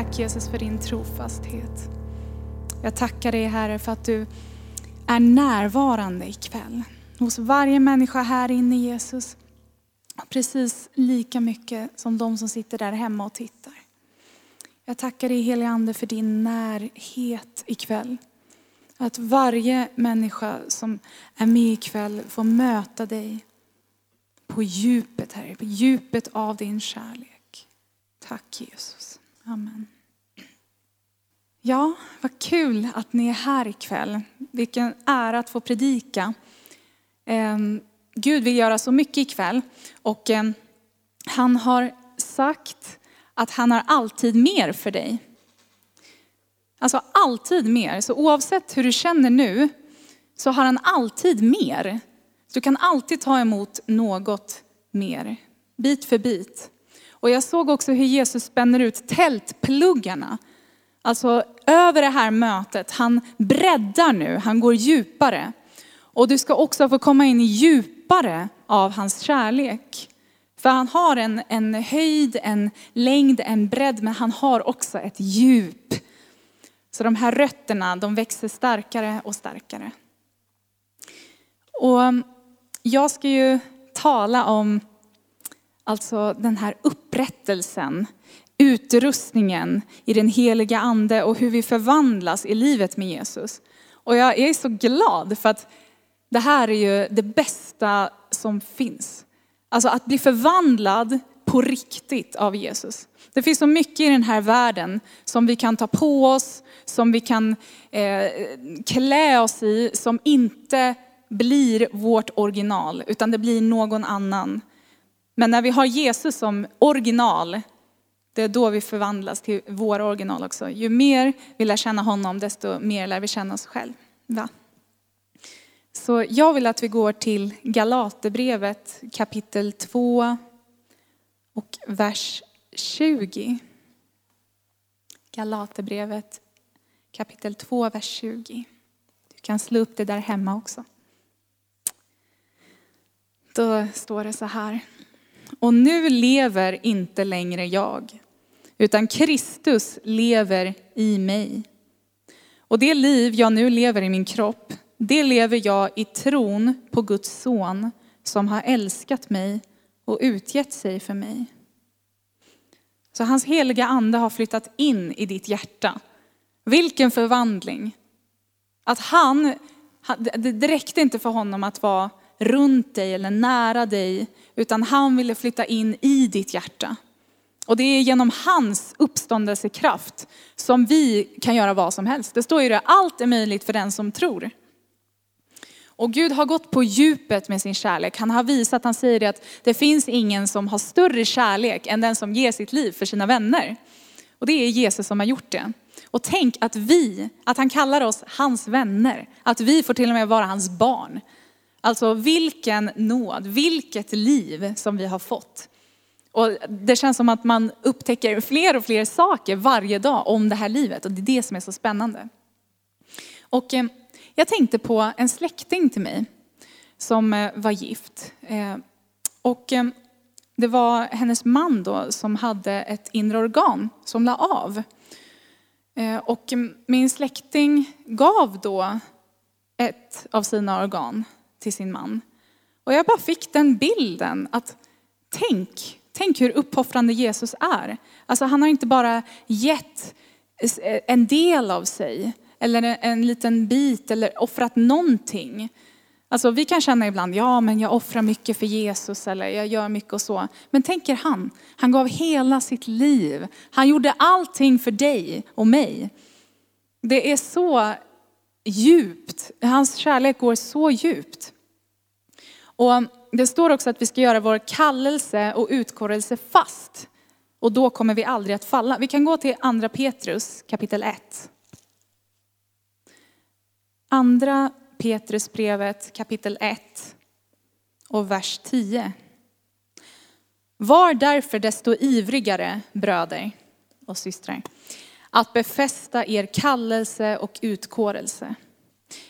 Tack Jesus för din trofasthet. Jag tackar dig Herre för att du är närvarande ikväll. Hos varje människa här inne Jesus. Precis lika mycket som de som sitter där hemma och tittar. Jag tackar dig helige Ande för din närhet ikväll. Att varje människa som är med ikväll får möta dig på djupet, Herre. På djupet av din kärlek. Tack Jesus. Amen. Ja, vad kul att ni är här ikväll. Vilken ära att få predika. Ehm, Gud vill göra så mycket ikväll och ehm, han har sagt att han har alltid mer för dig. Alltså alltid mer. Så oavsett hur du känner nu så har han alltid mer. Du kan alltid ta emot något mer, bit för bit. Och jag såg också hur Jesus spänner ut tältpluggarna. Alltså över det här mötet, han breddar nu, han går djupare. Och du ska också få komma in djupare av hans kärlek. För han har en, en höjd, en längd, en bredd, men han har också ett djup. Så de här rötterna, de växer starkare och starkare. Och um, jag ska ju tala om alltså den här upprättelsen, utrustningen i den heliga ande och hur vi förvandlas i livet med Jesus. Och jag är så glad för att det här är ju det bästa som finns. Alltså att bli förvandlad på riktigt av Jesus. Det finns så mycket i den här världen som vi kan ta på oss, som vi kan eh, klä oss i, som inte blir vårt original, utan det blir någon annan. Men när vi har Jesus som original, det är då vi förvandlas till vår original också. Ju mer vi lär känna honom, desto mer lär vi känna oss själva. Så jag vill att vi går till Galaterbrevet kapitel 2 och vers 20. Galaterbrevet kapitel 2, vers 20. Du kan slå upp det där hemma också. Då står det så här. Och nu lever inte längre jag, utan Kristus lever i mig. Och det liv jag nu lever i min kropp, det lever jag i tron på Guds son som har älskat mig och utgett sig för mig. Så hans heliga ande har flyttat in i ditt hjärta. Vilken förvandling! Att han, det räckte inte för honom att vara runt dig eller nära dig, utan han ville flytta in i ditt hjärta. Och det är genom hans uppståndelsekraft som vi kan göra vad som helst. Det står ju det, allt är möjligt för den som tror. Och Gud har gått på djupet med sin kärlek. Han har visat, han säger det att det finns ingen som har större kärlek än den som ger sitt liv för sina vänner. Och det är Jesus som har gjort det. Och tänk att vi, att han kallar oss hans vänner. Att vi får till och med vara hans barn. Alltså vilken nåd, vilket liv som vi har fått. Och det känns som att man upptäcker fler och fler saker varje dag om det här livet. Och det är det som är så spännande. Och eh, jag tänkte på en släkting till mig som eh, var gift. Eh, och det var hennes man då som hade ett inre organ som la av. Och min släkting gav då ett av sina organ till sin man. Och jag bara fick den bilden att tänk, tänk hur uppoffrande Jesus är. Alltså han har inte bara gett eh, en del av sig eller en liten bit eller offrat någonting. Alltså vi kan känna ibland, ja men jag offrar mycket för Jesus eller jag gör mycket och så. Men tänker han, han gav hela sitt liv. Han gjorde allting för dig och mig. Det är så djupt. Hans kärlek går så djupt. Och det står också att vi ska göra vår kallelse och utkårelse fast. Och då kommer vi aldrig att falla. Vi kan gå till andra Petrus kapitel 1. Andra Petrusbrevet kapitel 1 och vers 10. Var därför desto ivrigare, bröder och systrar, att befästa er kallelse och utkårelse.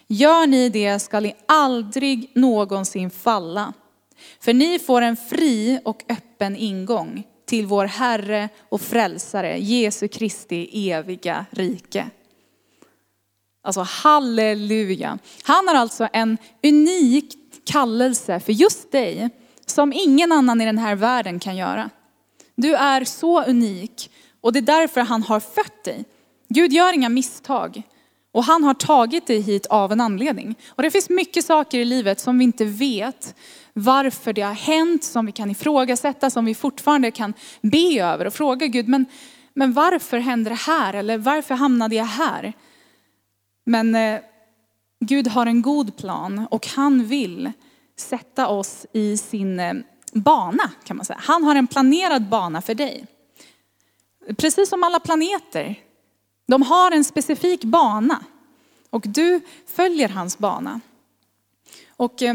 Gör ni det skall ni aldrig någonsin falla. För ni får en fri och öppen ingång till vår Herre och Frälsare, Jesu Kristi eviga rike. Alltså halleluja. Han har alltså en unik kallelse för just dig som ingen annan i den här världen kan göra. Du är så unik och det är därför han har fött dig. Gud gör inga misstag. Och han har tagit dig hit av en anledning. Och det finns mycket saker i livet som vi inte vet varför det har hänt, som vi kan ifrågasätta, som vi fortfarande kan be över och fråga Gud, men, men varför hände det här? Eller varför hamnade jag här? Men eh, Gud har en god plan och han vill sätta oss i sin eh, bana kan man säga. Han har en planerad bana för dig. Precis som alla planeter. De har en specifik bana och du följer hans bana. Och eh,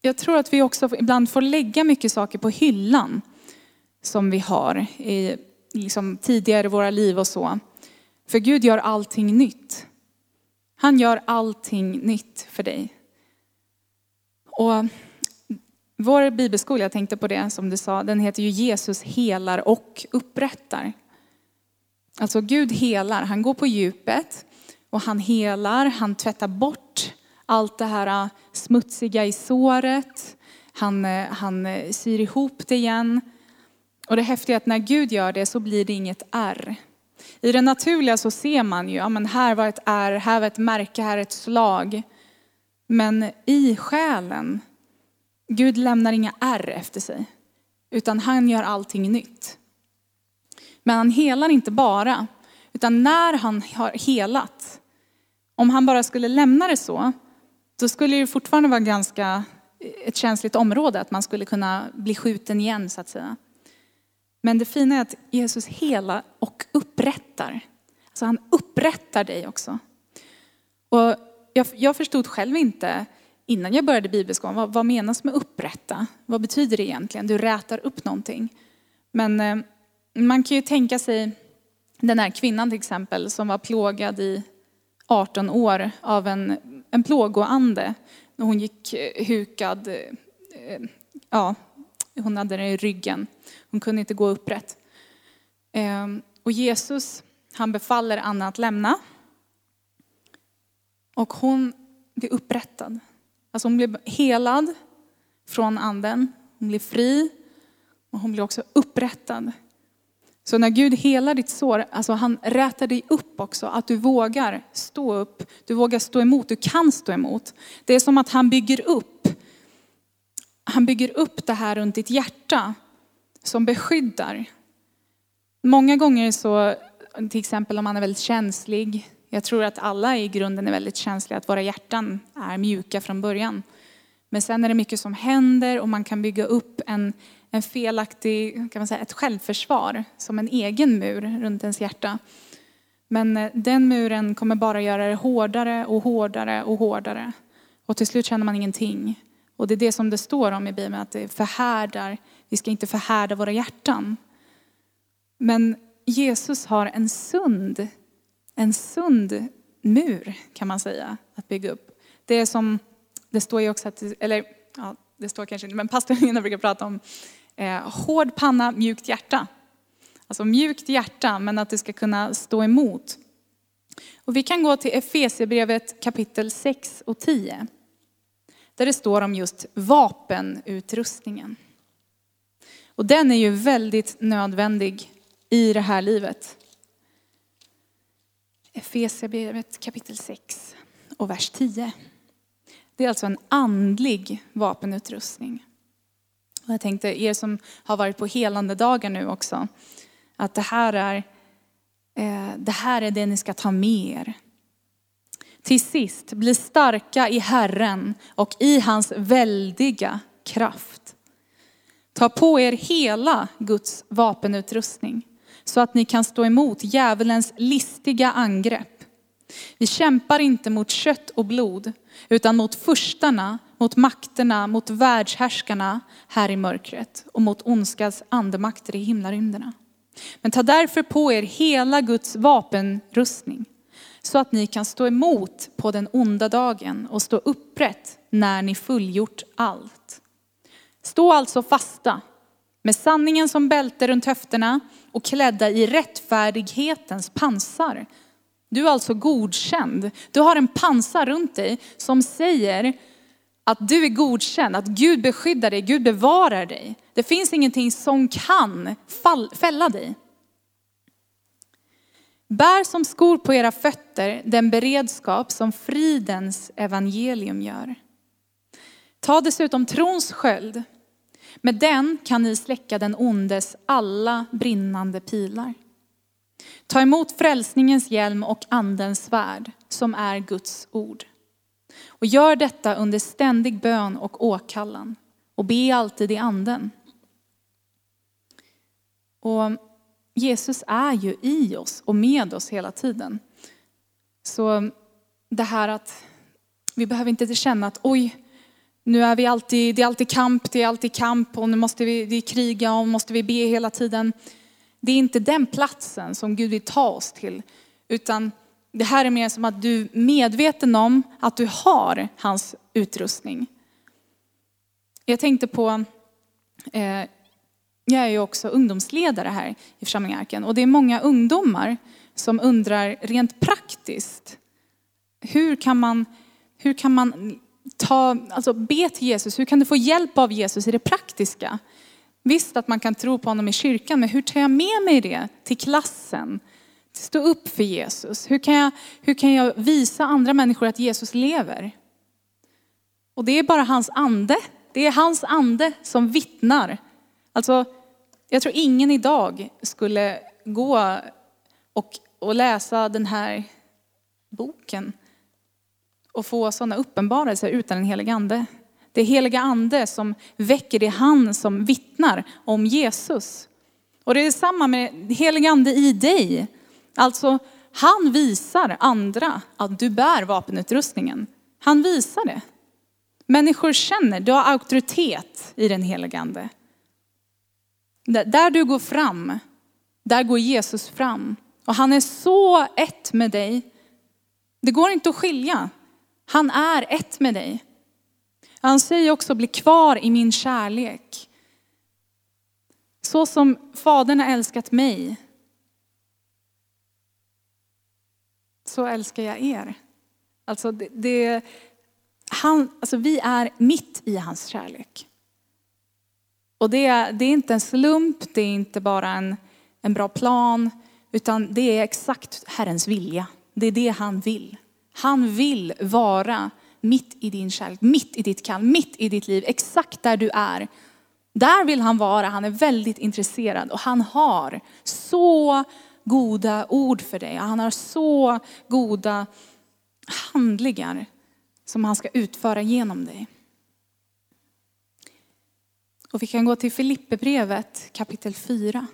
jag tror att vi också ibland får lägga mycket saker på hyllan som vi har i, liksom, tidigare i våra liv och så. För Gud gör allting nytt. Han gör allting nytt för dig. Och vår bibelskola, jag tänkte på det som du sa, den heter ju Jesus helar och upprättar. Alltså Gud helar, han går på djupet och han helar, han tvättar bort allt det här äh, smutsiga i såret. Han, äh, han äh, syr ihop det igen. Och det häftiga är att när Gud gör det så blir det inget ärr. I det naturliga så ser man ju, ja men här var ett ärr, här var ett märke, här ett slag. Men i själen, Gud lämnar inga ärr efter sig. Utan han gör allting nytt. Men han helar inte bara, utan när han har helat, om han bara skulle lämna det så, då skulle det fortfarande vara ganska eh, ett känsligt område, att man skulle kunna bli skjuten igen så att säga. Men det fina är att Jesus helar och upprättar. Alltså han upprättar dig också. Och jag, jag förstod själv inte innan jag började bibelskolan, vad, vad menas med upprätta? Vad betyder det egentligen? Du rätar upp någonting. Men eh, man kan ju tänka sig den här kvinnan till exempel som var plågad i 18 år av en, en plågoande. Hon gick eh, hukad, eh, ja, hon hade den i ryggen. Hon kunde inte gå upprätt. Ehm, och Jesus, han befaller Anna att lämna. Och hon blir upprättad. Alltså hon blir helad från anden. Hon blir fri. Och hon blir också upprättad. Så när Gud helar ditt sår, alltså han rätar dig upp också. Att du vågar stå upp, du vågar stå emot, du kan stå emot. Det är som att han bygger upp. Han bygger upp det här runt ditt hjärta som beskyddar. Många gånger så, till exempel om man är väldigt känslig, jag tror att alla i grunden är väldigt känsliga, att våra hjärtan är mjuka från början. Men sen är det mycket som händer och man kan bygga upp en, en felaktig, kan man säga, ett självförsvar som en egen mur runt ens hjärta. Men eh, den muren kommer bara göra det hårdare och hårdare och hårdare. Och till slut känner man ingenting. Och det är det som det står om i Bibeln, att det förhärdar. Vi ska inte förhärda våra hjärtan. Men Jesus har en sund, en sund mur kan man säga att bygga upp. Det är som, det står ju också att, eller ja, det står kanske inte, men pastorn brukar prata om Eh, hård panna, mjukt hjärta. Alltså mjukt hjärta, men att det ska kunna stå emot. Och vi kan gå till Efesierbrevet kapitel 6 och 10. Där det står om just vapenutrustningen. Och den är ju väldigt nödvändig i det här livet. Efesierbrevet kapitel 6 och vers 10. Det är alltså en andlig vapenutrustning. Och jag tänkte er som har varit på helande dagar nu också, att det här är, eh, det här är det ni ska ta med er. Till sist, bli starka i Herren och i hans väldiga kraft. Ta på er hela Guds vapenutrustning så att ni kan stå emot djävulens listiga angrepp. Vi kämpar inte mot kött och blod utan mot furstarna, mot makterna, mot världshärskarna här i mörkret och mot ondskans andemakter i himlarymderna. Men ta därför på er hela Guds vapenrustning så att ni kan stå emot på den onda dagen och stå upprätt när ni fullgjort allt. Stå alltså fasta, med sanningen som bälte runt höfterna och klädda i rättfärdighetens pansar. Du är alltså godkänd. Du har en pansar runt dig som säger att du är godkänd, att Gud beskyddar dig, Gud bevarar dig. Det finns ingenting som kan fälla dig. Bär som skor på era fötter den beredskap som fridens evangelium gör. Ta dessutom trons sköld. Med den kan ni släcka den ondes alla brinnande pilar. Ta emot frälsningens hjälm och andens svärd som är Guds ord. Och gör detta under ständig bön och åkallan och be alltid i anden. Och Jesus är ju i oss och med oss hela tiden. Så det här att vi behöver inte känna att oj, nu är vi alltid, det är alltid kamp, det är alltid kamp och nu måste vi, vi kriga och måste vi be hela tiden. Det är inte den platsen som Gud vill ta oss till, utan det här är mer som att du är medveten om att du har hans utrustning. Jag tänkte på, eh, jag är ju också ungdomsledare här i församlingen och det är många ungdomar som undrar rent praktiskt, hur kan man, hur kan man ta, alltså be till Jesus, hur kan du få hjälp av Jesus i det praktiska? Visst att man kan tro på honom i kyrkan, men hur tar jag med mig det till klassen? Stå upp för Jesus. Hur kan, jag, hur kan jag visa andra människor att Jesus lever? Och det är bara hans ande. Det är hans ande som vittnar. Alltså, jag tror ingen idag skulle gå och, och läsa den här boken och få sådana uppenbarelser utan en helig ande. Det är heliga ande som väcker, det är han som vittnar om Jesus. Och det är samma med helig ande i dig. Alltså, han visar andra att du bär vapenutrustningen. Han visar det. Människor känner, du har auktoritet i den helige ande. Där du går fram, där går Jesus fram. Och han är så ett med dig. Det går inte att skilja. Han är ett med dig. Han säger också, bli kvar i min kärlek. Så som Fadern har älskat mig, så älskar jag er. Alltså, det, det, han, alltså vi är mitt i hans kärlek. Och det, det är inte en slump, det är inte bara en, en bra plan, utan det är exakt Herrens vilja. Det är det han vill. Han vill vara mitt i din kärlek, mitt i ditt kall, mitt i ditt liv, exakt där du är. Där vill han vara, han är väldigt intresserad och han har så goda ord för dig. Han har så goda handlingar som han ska utföra genom dig. Och vi kan gå till Filipperbrevet kapitel 4.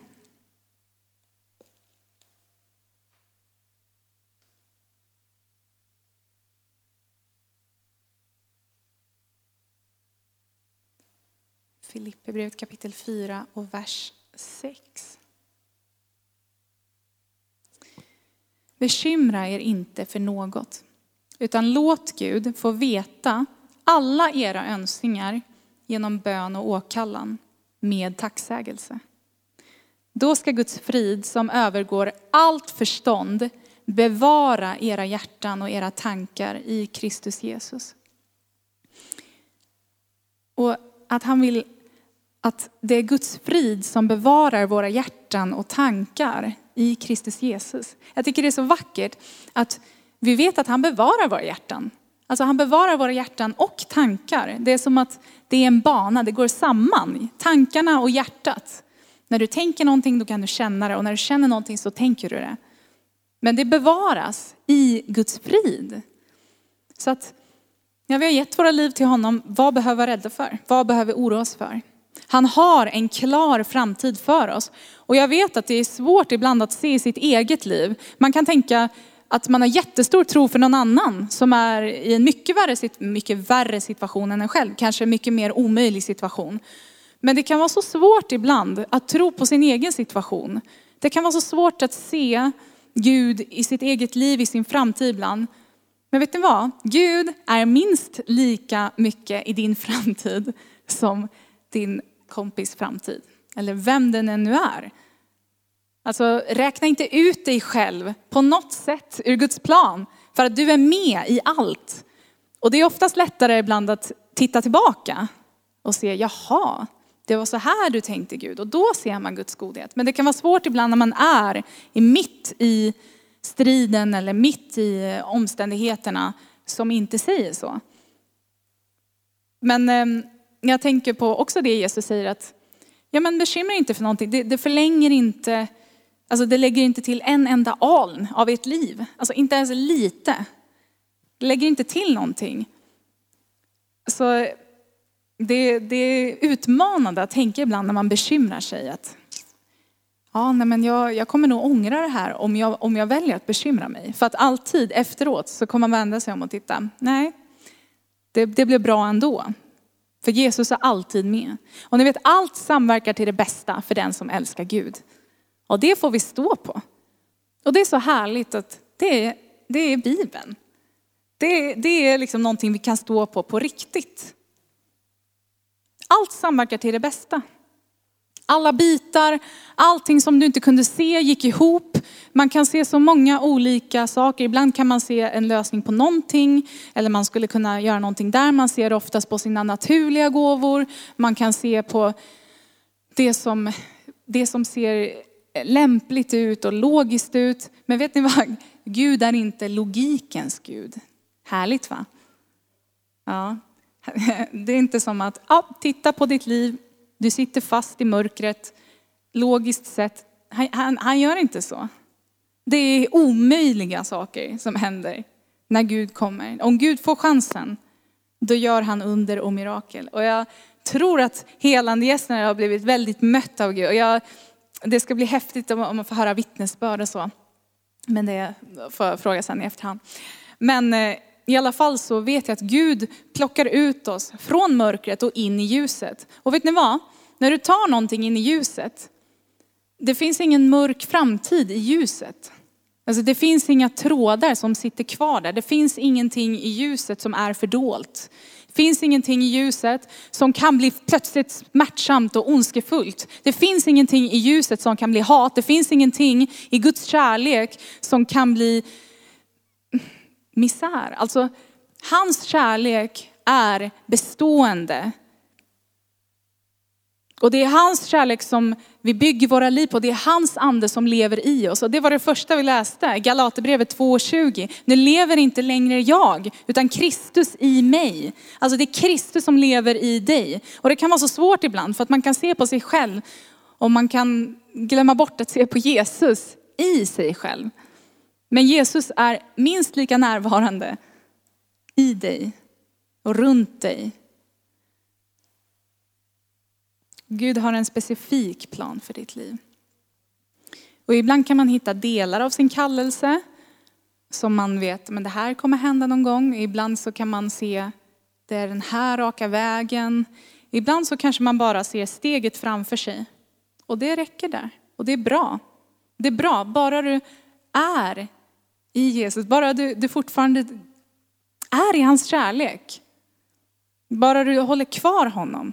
Filipperbrevet kapitel 4 och vers 6. Bekymra er inte för något, utan låt Gud få veta alla era önskningar genom bön och åkallan med tacksägelse. Då ska Guds frid som övergår allt förstånd bevara era hjärtan och era tankar i Kristus Jesus. Och att han vill att det är Guds frid som bevarar våra hjärtan och tankar i Kristus Jesus. Jag tycker det är så vackert att vi vet att han bevarar våra hjärtan. Alltså han bevarar våra hjärtan och tankar. Det är som att det är en bana, det går samman. Tankarna och hjärtat. När du tänker någonting då kan du känna det och när du känner någonting så tänker du det. Men det bevaras i Guds frid. Så att när vi har gett våra liv till honom, vad behöver vi vara rädda för? Vad behöver vi oroa oss för? Han har en klar framtid för oss. Och jag vet att det är svårt ibland att se i sitt eget liv. Man kan tänka att man har jättestor tro för någon annan som är i en mycket värre, mycket värre situation än en själv. Kanske en mycket mer omöjlig situation. Men det kan vara så svårt ibland att tro på sin egen situation. Det kan vara så svårt att se Gud i sitt eget liv, i sin framtid ibland. Men vet ni vad? Gud är minst lika mycket i din framtid som din kompis framtid. eller vem den än nu är. Alltså räkna inte ut dig själv på något sätt ur Guds plan, för att du är med i allt. Och det är oftast lättare ibland att titta tillbaka och se, jaha, det var så här du tänkte Gud. Och då ser man Guds godhet. Men det kan vara svårt ibland när man är mitt i striden eller mitt i omständigheterna som inte säger så. Men ehm, jag tänker på också det Jesus säger att, ja men bekymra inte för någonting. Det, det förlänger inte, alltså det lägger inte till en enda aln av ert liv. Alltså inte ens lite. Det lägger inte till någonting. Så det, det är utmanande att tänka ibland när man bekymrar sig att ja, nej men jag, jag kommer nog ångra det här om jag, om jag väljer att bekymra mig. För att alltid efteråt så kommer man vända sig om och titta, nej, det, det blev bra ändå. För Jesus är alltid med. Och ni vet, allt samverkar till det bästa för den som älskar Gud. Och det får vi stå på. Och det är så härligt att det är, det är Bibeln. Det, det är liksom någonting vi kan stå på på riktigt. Allt samverkar till det bästa. Alla bitar, allting som du inte kunde se gick ihop. Man kan se så många olika saker. Ibland kan man se en lösning på någonting, eller man skulle kunna göra någonting där. Man ser oftast på sina naturliga gåvor. Man kan se på det som, det som ser lämpligt ut och logiskt ut. Men vet ni vad? Gud är inte logikens Gud. Härligt va? Ja. Det är inte som att, ja, titta på ditt liv, du sitter fast i mörkret. Logiskt sett, han, han, han gör inte så. Det är omöjliga saker som händer när Gud kommer. Om Gud får chansen, då gör han under och mirakel. Och jag tror att helande gästerna har blivit väldigt mött av Gud. Och jag, det ska bli häftigt om man får höra vittnesbörd och så. Men det får jag fråga sen i efterhand. Men eh, i alla fall så vet jag att Gud plockar ut oss från mörkret och in i ljuset. Och vet ni vad? När du tar någonting in i ljuset, det finns ingen mörk framtid i ljuset. Alltså det finns inga trådar som sitter kvar där. Det finns ingenting i ljuset som är fördolt. Det finns ingenting i ljuset som kan bli plötsligt smärtsamt och ondskefullt. Det finns ingenting i ljuset som kan bli hat. Det finns ingenting i Guds kärlek som kan bli misär. Alltså, hans kärlek är bestående. Och det är hans kärlek som vi bygger våra liv på. Det är hans ande som lever i oss. Och det var det första vi läste, Galaterbrevet 2.20. Nu lever inte längre jag, utan Kristus i mig. Alltså det är Kristus som lever i dig. Och det kan vara så svårt ibland, för att man kan se på sig själv och man kan glömma bort att se på Jesus i sig själv. Men Jesus är minst lika närvarande i dig och runt dig. Gud har en specifik plan för ditt liv. Och ibland kan man hitta delar av sin kallelse som man vet, men det här kommer hända någon gång. Ibland så kan man se, det är den här raka vägen. Ibland så kanske man bara ser steget framför sig. Och det räcker där. Och det är bra. Det är bra, bara du är i Jesus. Bara du, du fortfarande är i hans kärlek. Bara du håller kvar honom.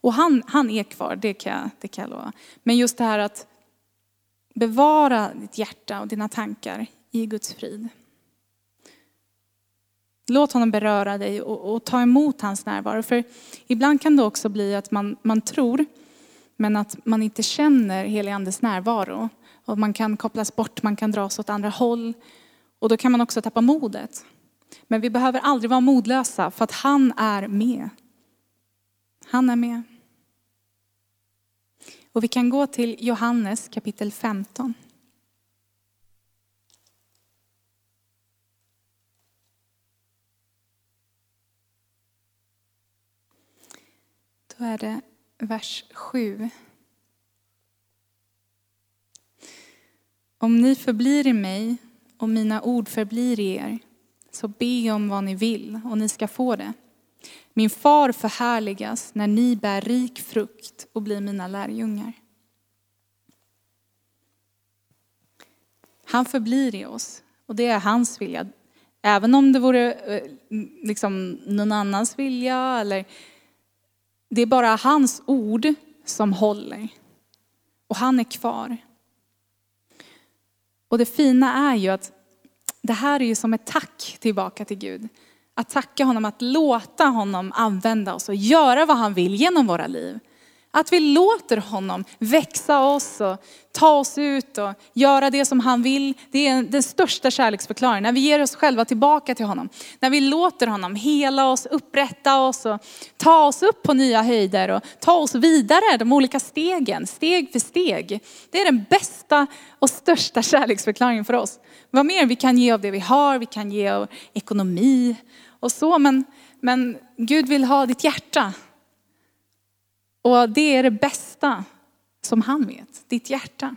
Och han, han är kvar, det kan, jag, det kan jag lova. Men just det här att bevara ditt hjärta och dina tankar i Guds frid. Låt honom beröra dig och, och, ta emot hans närvaro. För ibland kan det också bli att man, man tror, men att man inte känner helig andes närvaro. Och man kan kopplas bort, man kan dras åt andra håll. Och då kan man också tappa modet. Men vi behöver aldrig vara modlösa för att han är med. Han är med. Och vi kan gå till Johannes kapitel 15. Då är det vers 7. Om ni förblir i mig och mina ord förblir i er, så be om vad ni vill och ni ska få det. Min far förhärligas när ni bär rik frukt och blir mina lärjungar. Han förblir i oss och det är hans vilja. Även om det vore eh, liksom någon annans vilja eller det är bara hans ord som håller. Och han är kvar. Och det fina är ju att det här är ju som ett tack tillbaka till Gud. Att tacka honom, att låta honom använda oss och göra vad han vill genom våra liv. Att vi låter honom växa oss och ta oss ut och göra det som han vill. Det är den största kärleksförklaringen. När vi ger oss själva tillbaka till honom. När vi låter honom hela oss, upprätta oss och ta oss upp på nya höjder och ta oss vidare de olika stegen, steg för steg. Det är den bästa och största kärleksförklaringen för oss. Vad mer vi kan ge av det vi har, vi kan ge av ekonomi och så. Men, men Gud vill ha ditt hjärta. Och det är det bästa som han vet, ditt hjärta.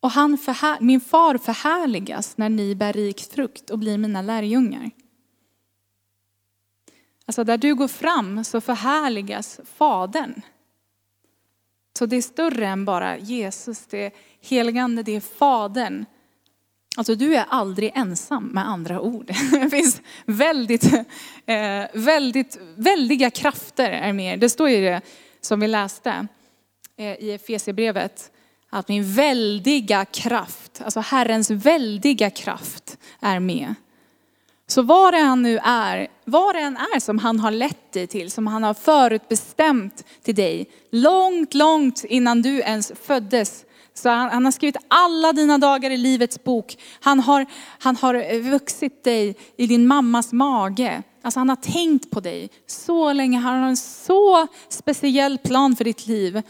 Och han förhär, min far förhärligas när ni bär rik frukt och blir mina lärjungar. Alltså där du går fram så förhärligas Fadern. Så det är större än bara Jesus, det är heligande, det är Fadern Alltså du är aldrig ensam med andra ord. Det finns väldigt, eh, väldigt, väldiga krafter är med. Det står ju det som vi läste eh, i Efesierbrevet. Att min väldiga kraft, alltså Herrens väldiga kraft är med. Så vad det än nu är, vad det än är som han har lett dig till, som han har förutbestämt till dig, långt, långt innan du ens föddes, så han, han, har skrivit alla dina dagar i livets bok. Han har, han har vuxit dig i din mammas mage. Alltså han har tänkt på dig så länge. Han har en så speciell plan för ditt liv.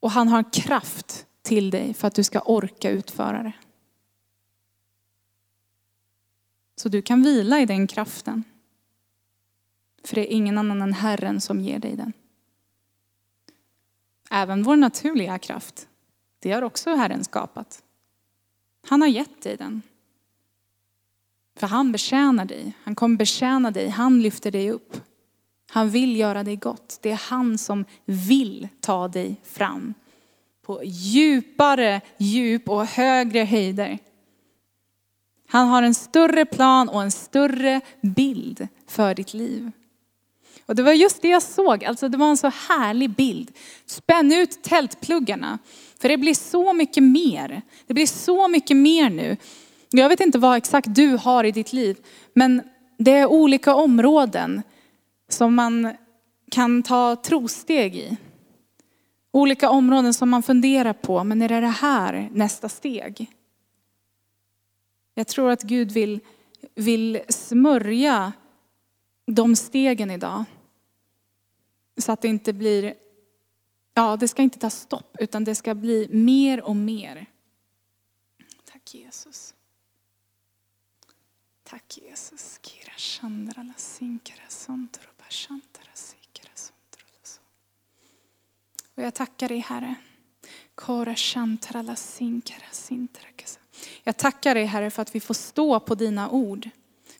Och han har kraft till dig för att du ska orka utföra det. Så du kan vila i den kraften. För det är ingen annan än Herren som ger dig den. Även vår naturliga kraft, det har också Herren skapat. Han har gett dig den. För han betjänar dig, han kommer betjäna dig, han lyfter dig upp. Han vill göra dig gott. Det är han som vill ta dig fram på djupare djup och högre höjder. Han har en större plan och en större bild för ditt liv. Och det var just det jag såg, alltså det var en så härlig bild. Spänn ut tältpluggarna, för det blir så mycket mer. Det blir så mycket mer nu. Jag vet inte vad exakt du har i ditt liv, men det är olika områden som man kan ta trosteg i. Olika områden som man funderar på, men är det det här nästa steg? Jag tror att Gud vill, vill smörja de stegen idag. Så att det inte blir, ja det ska inte ta stopp utan det ska bli mer och mer. Tack Jesus. Tack Jesus. Och jag tackar dig Herre. Jag tackar dig Herre för att vi får stå på dina ord.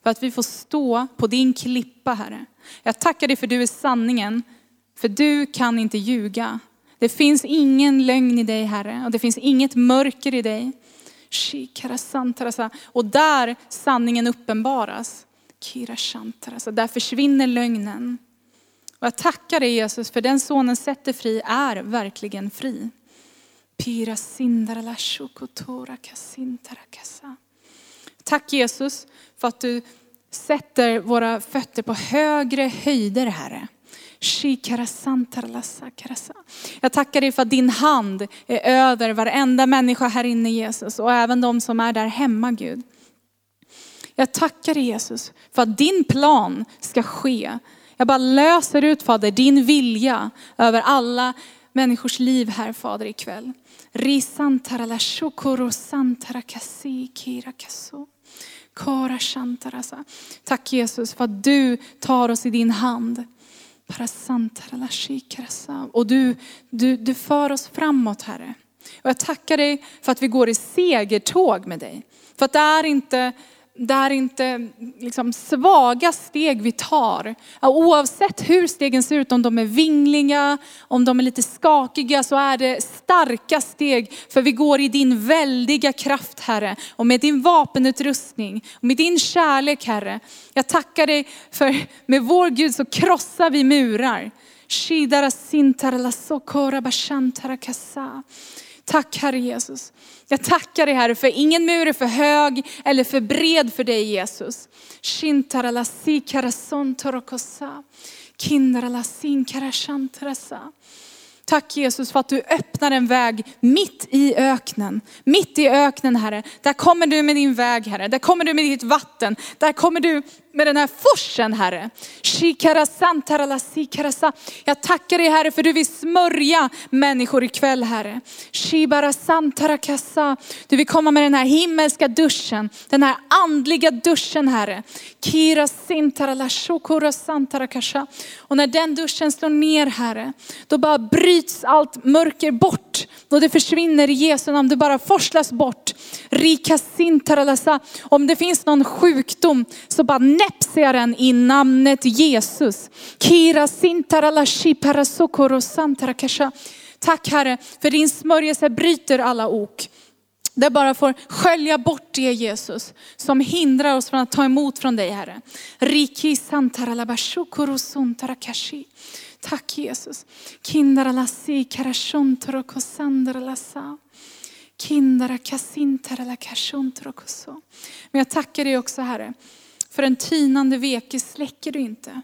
För att vi får stå på din klippa Herre. Jag tackar dig för du är sanningen. För du kan inte ljuga. Det finns ingen lögn i dig Herre och det finns inget mörker i dig. Och där sanningen uppenbaras, där försvinner lögnen. Och jag tackar dig Jesus för den sonen sätter fri är verkligen fri. Tack Jesus för att du sätter våra fötter på högre höjder Herre. Jag tackar dig för att din hand är över varenda människa här inne Jesus och även de som är där hemma Gud. Jag tackar dig Jesus för att din plan ska ske. Jag bara löser ut Fader din vilja över alla människors liv här Fader ikväll. Tack Jesus för att du tar oss i din hand. Och du, du, du för oss framåt Herre. Och jag tackar dig för att vi går i segertåg med dig. För att det är inte det är inte liksom svaga steg vi tar. Oavsett hur stegen ser ut, om de är vingliga, om de är lite skakiga, så är det starka steg. För vi går i din väldiga kraft Herre. Och med din vapenutrustning, och med din kärlek Herre. Jag tackar dig för med vår Gud så krossar vi murar. Tack Herre Jesus. Jag tackar dig Herre för ingen mur är för hög eller för bred för dig Jesus. Tack Jesus för att du öppnar en väg mitt i öknen. Mitt i öknen Herre. Där kommer du med din väg Herre. Där kommer du med ditt vatten. Där kommer du med den här forsen Herre. Jag tackar dig Herre för du vill smörja människor ikväll Herre. Du vill komma med den här himmelska duschen, den här andliga duschen Herre. Och när den duschen slår ner Herre, då bara bryts allt mörker bort. Och det försvinner i Jesu namn, det bara forslas bort. Om det finns någon sjukdom så bara knäpser den i namnet Jesus. Kira sintaralashi parasokorosantrakasha. Tack Herre, för din smörjelse bryter alla ok. Det bara får skölja bort det Jesus, som hindrar oss från att ta emot från dig Herre. Riki Tack Jesus. Kindaralasi karashontorokosandrelasa. Kindara kasintaralakashuntarokoso. Men jag tackar dig också Herre, för en tinande veke släcker du inte.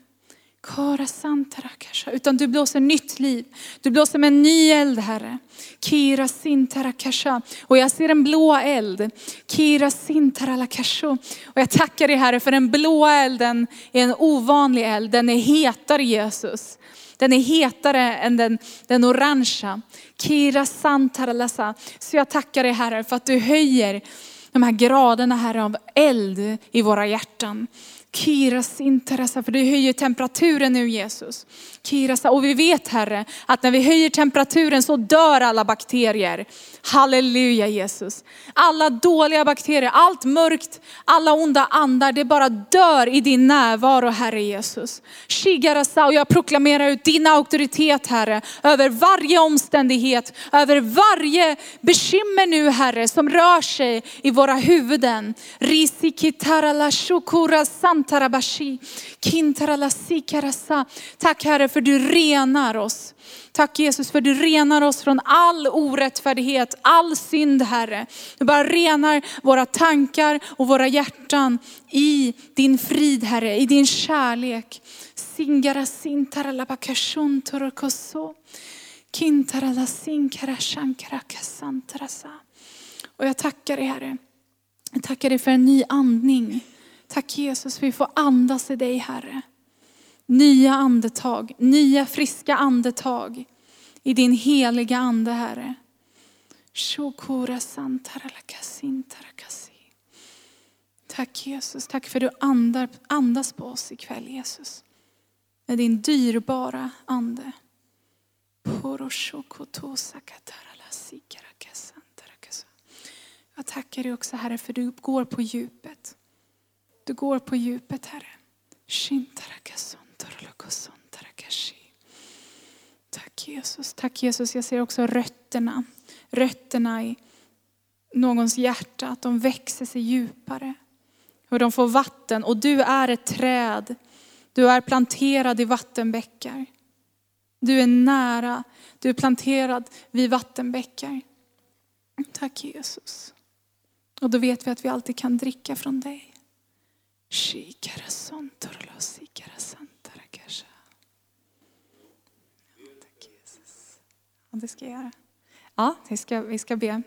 Utan du blåser nytt liv. Du blåser med en ny eld Herre. Kira sintarakasha. Och jag ser en blå eld. Kira sintaralakasho. Och jag tackar dig Herre för den blåa elden är en ovanlig eld. Den är hetare Jesus. Den är hetare än den, den orangea. Kira santaralasa. Så jag tackar dig Herre för att du höjer de här graderna Herre av eld i våra hjärtan. Kiras interessa, för du höjer temperaturen nu Jesus. Kirasa. Och vi vet Herre, att när vi höjer temperaturen så dör alla bakterier. Halleluja Jesus. Alla dåliga bakterier, allt mörkt, alla onda andar, det bara dör i din närvaro Herre Jesus. Shigarasa, och jag proklamerar ut din auktoritet Herre, över varje omständighet, över varje bekymmer nu Herre, som rör sig i våra huvuden. Risikitarala shukura santarabashi, kintarala sikarasa. Tack Herre för du renar oss. Tack Jesus för du renar oss från all orättfärdighet, all synd Herre. Du bara renar våra tankar och våra hjärtan i din frid Herre, i din kärlek. Singara sintarala bakashun torokoso. Kintarala sinkara shankara kasantarasa. Och jag tackar dig Herre. Jag tackar dig för en ny andning. Tack Jesus för att vi får andas i dig Herre. Nya andetag, nya friska andetag i din heliga ande Herre. Tack Jesus, tack för att du andar, andas på oss ikväll Jesus. Med din dyrbara ande. Jag tackar dig också Herre för du går på djupet. Du går på djupet Herre. Tack Jesus, tack Jesus. Jag ser också rötterna, rötterna i någons hjärta, att de växer sig djupare. Hur de får vatten och du är ett träd. Du är planterad i vattenbäckar. Du är nära, du är planterad vid vattenbäckar. Tack Jesus. Och då vet vi att vi alltid kan dricka från dig. Det ska jag göra. Ja, vi ska, vi ska be.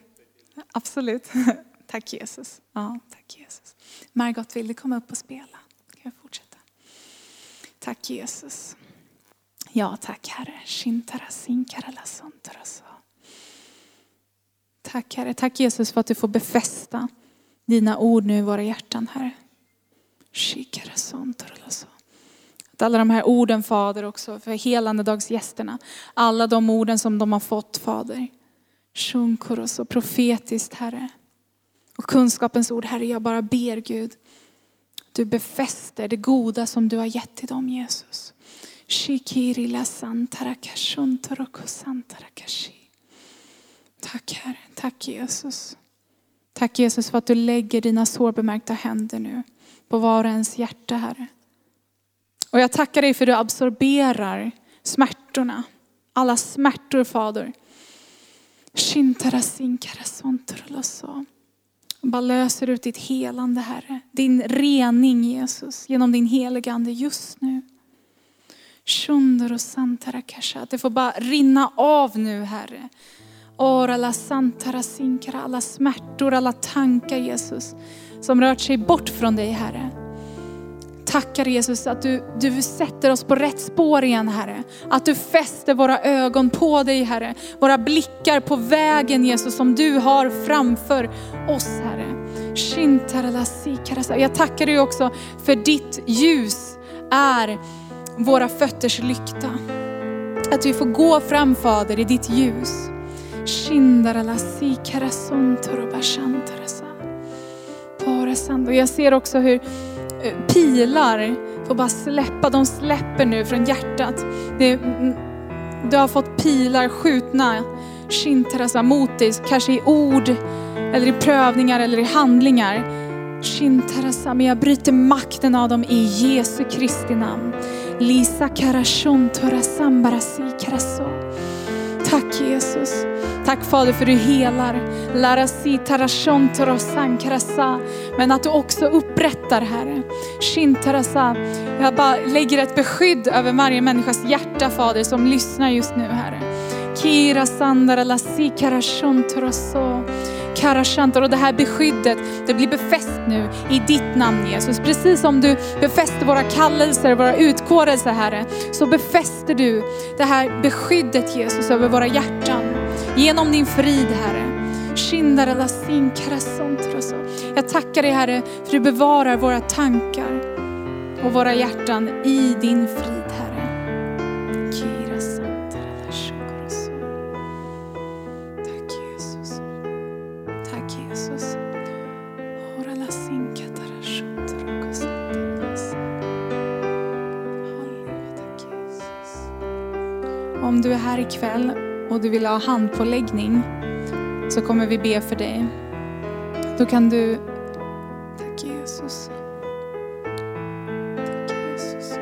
Absolut. Tack Jesus. Ja, tack Jesus. Margot, vill du komma upp och spela? Kan jag fortsätta? Tack Jesus. Ja, tack Herre. Tack Herre. Tack Jesus för att du får befästa dina ord nu i våra hjärtan Herre. Att alla de här orden Fader också för helandedagsgästerna. Alla de orden som de har fått Fader. Sjunkor och profetiskt Herre. och kunskapens ord. Herre, jag bara ber Gud, du befäster det goda som du har gett till dem Jesus. Tack Herre, tack Jesus. Tack Jesus för att du lägger dina sårbemärkta händer nu på var och ens hjärta Herre. Och jag tackar dig för att du absorberar smärtorna. Alla smärtor Fader. Bara löser ut ditt helande Herre. Din rening Jesus genom din heliga Ande just nu. Att det får bara rinna av nu Herre. Ora santara sinkara, alla smärtor, alla tankar Jesus som rört sig bort från dig Herre. Tackar Jesus att du, du sätter oss på rätt spår igen Herre. Att du fäster våra ögon på dig Herre. Våra blickar på vägen Jesus som du har framför oss Herre. Jag tackar dig också för ditt ljus är våra fötters lykta. Att vi får gå fram Fader i ditt ljus. Och jag ser också hur pilar får bara släppa, de släpper nu från hjärtat. Det, du har fått pilar skjutna, shintarasa, mot dig, kanske i ord, eller i prövningar eller i handlingar. Shintarasa, men jag bryter makten av dem i Jesu Kristi namn. Lisa karashon torasambarasi karaso. Tack Jesus. Tack Fader för du helar. Larasi tarashon torosan karasa. Men att du också upprättar Herre. Shin tarasa. Jag bara lägger ett beskydd över varje människas hjärta Fader som lyssnar just nu Herre. Kira sandara lasi karashon toroso. Karashantar och det här beskyddet, det blir befäst nu i ditt namn Jesus. Precis som du befäster våra kallelser, våra utkårelser Herre, så befäster du det här beskyddet Jesus över våra hjärtan. Genom din frid Herre. Jag tackar dig Herre för du bevarar våra tankar och våra hjärtan i din frid Herre. Om du är här ikväll och du vill ha handpåläggning så kommer vi be för dig. Då kan du... Tack Jesus. Tack Jesus.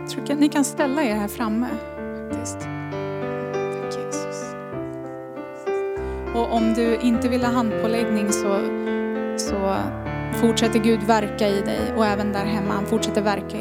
Jag tror att ni kan ställa er här framme. Faktiskt. Tack Jesus. Och om du inte vill ha handpåläggning så, så fortsätter Gud verka i dig och även där hemma. Han fortsätter verka.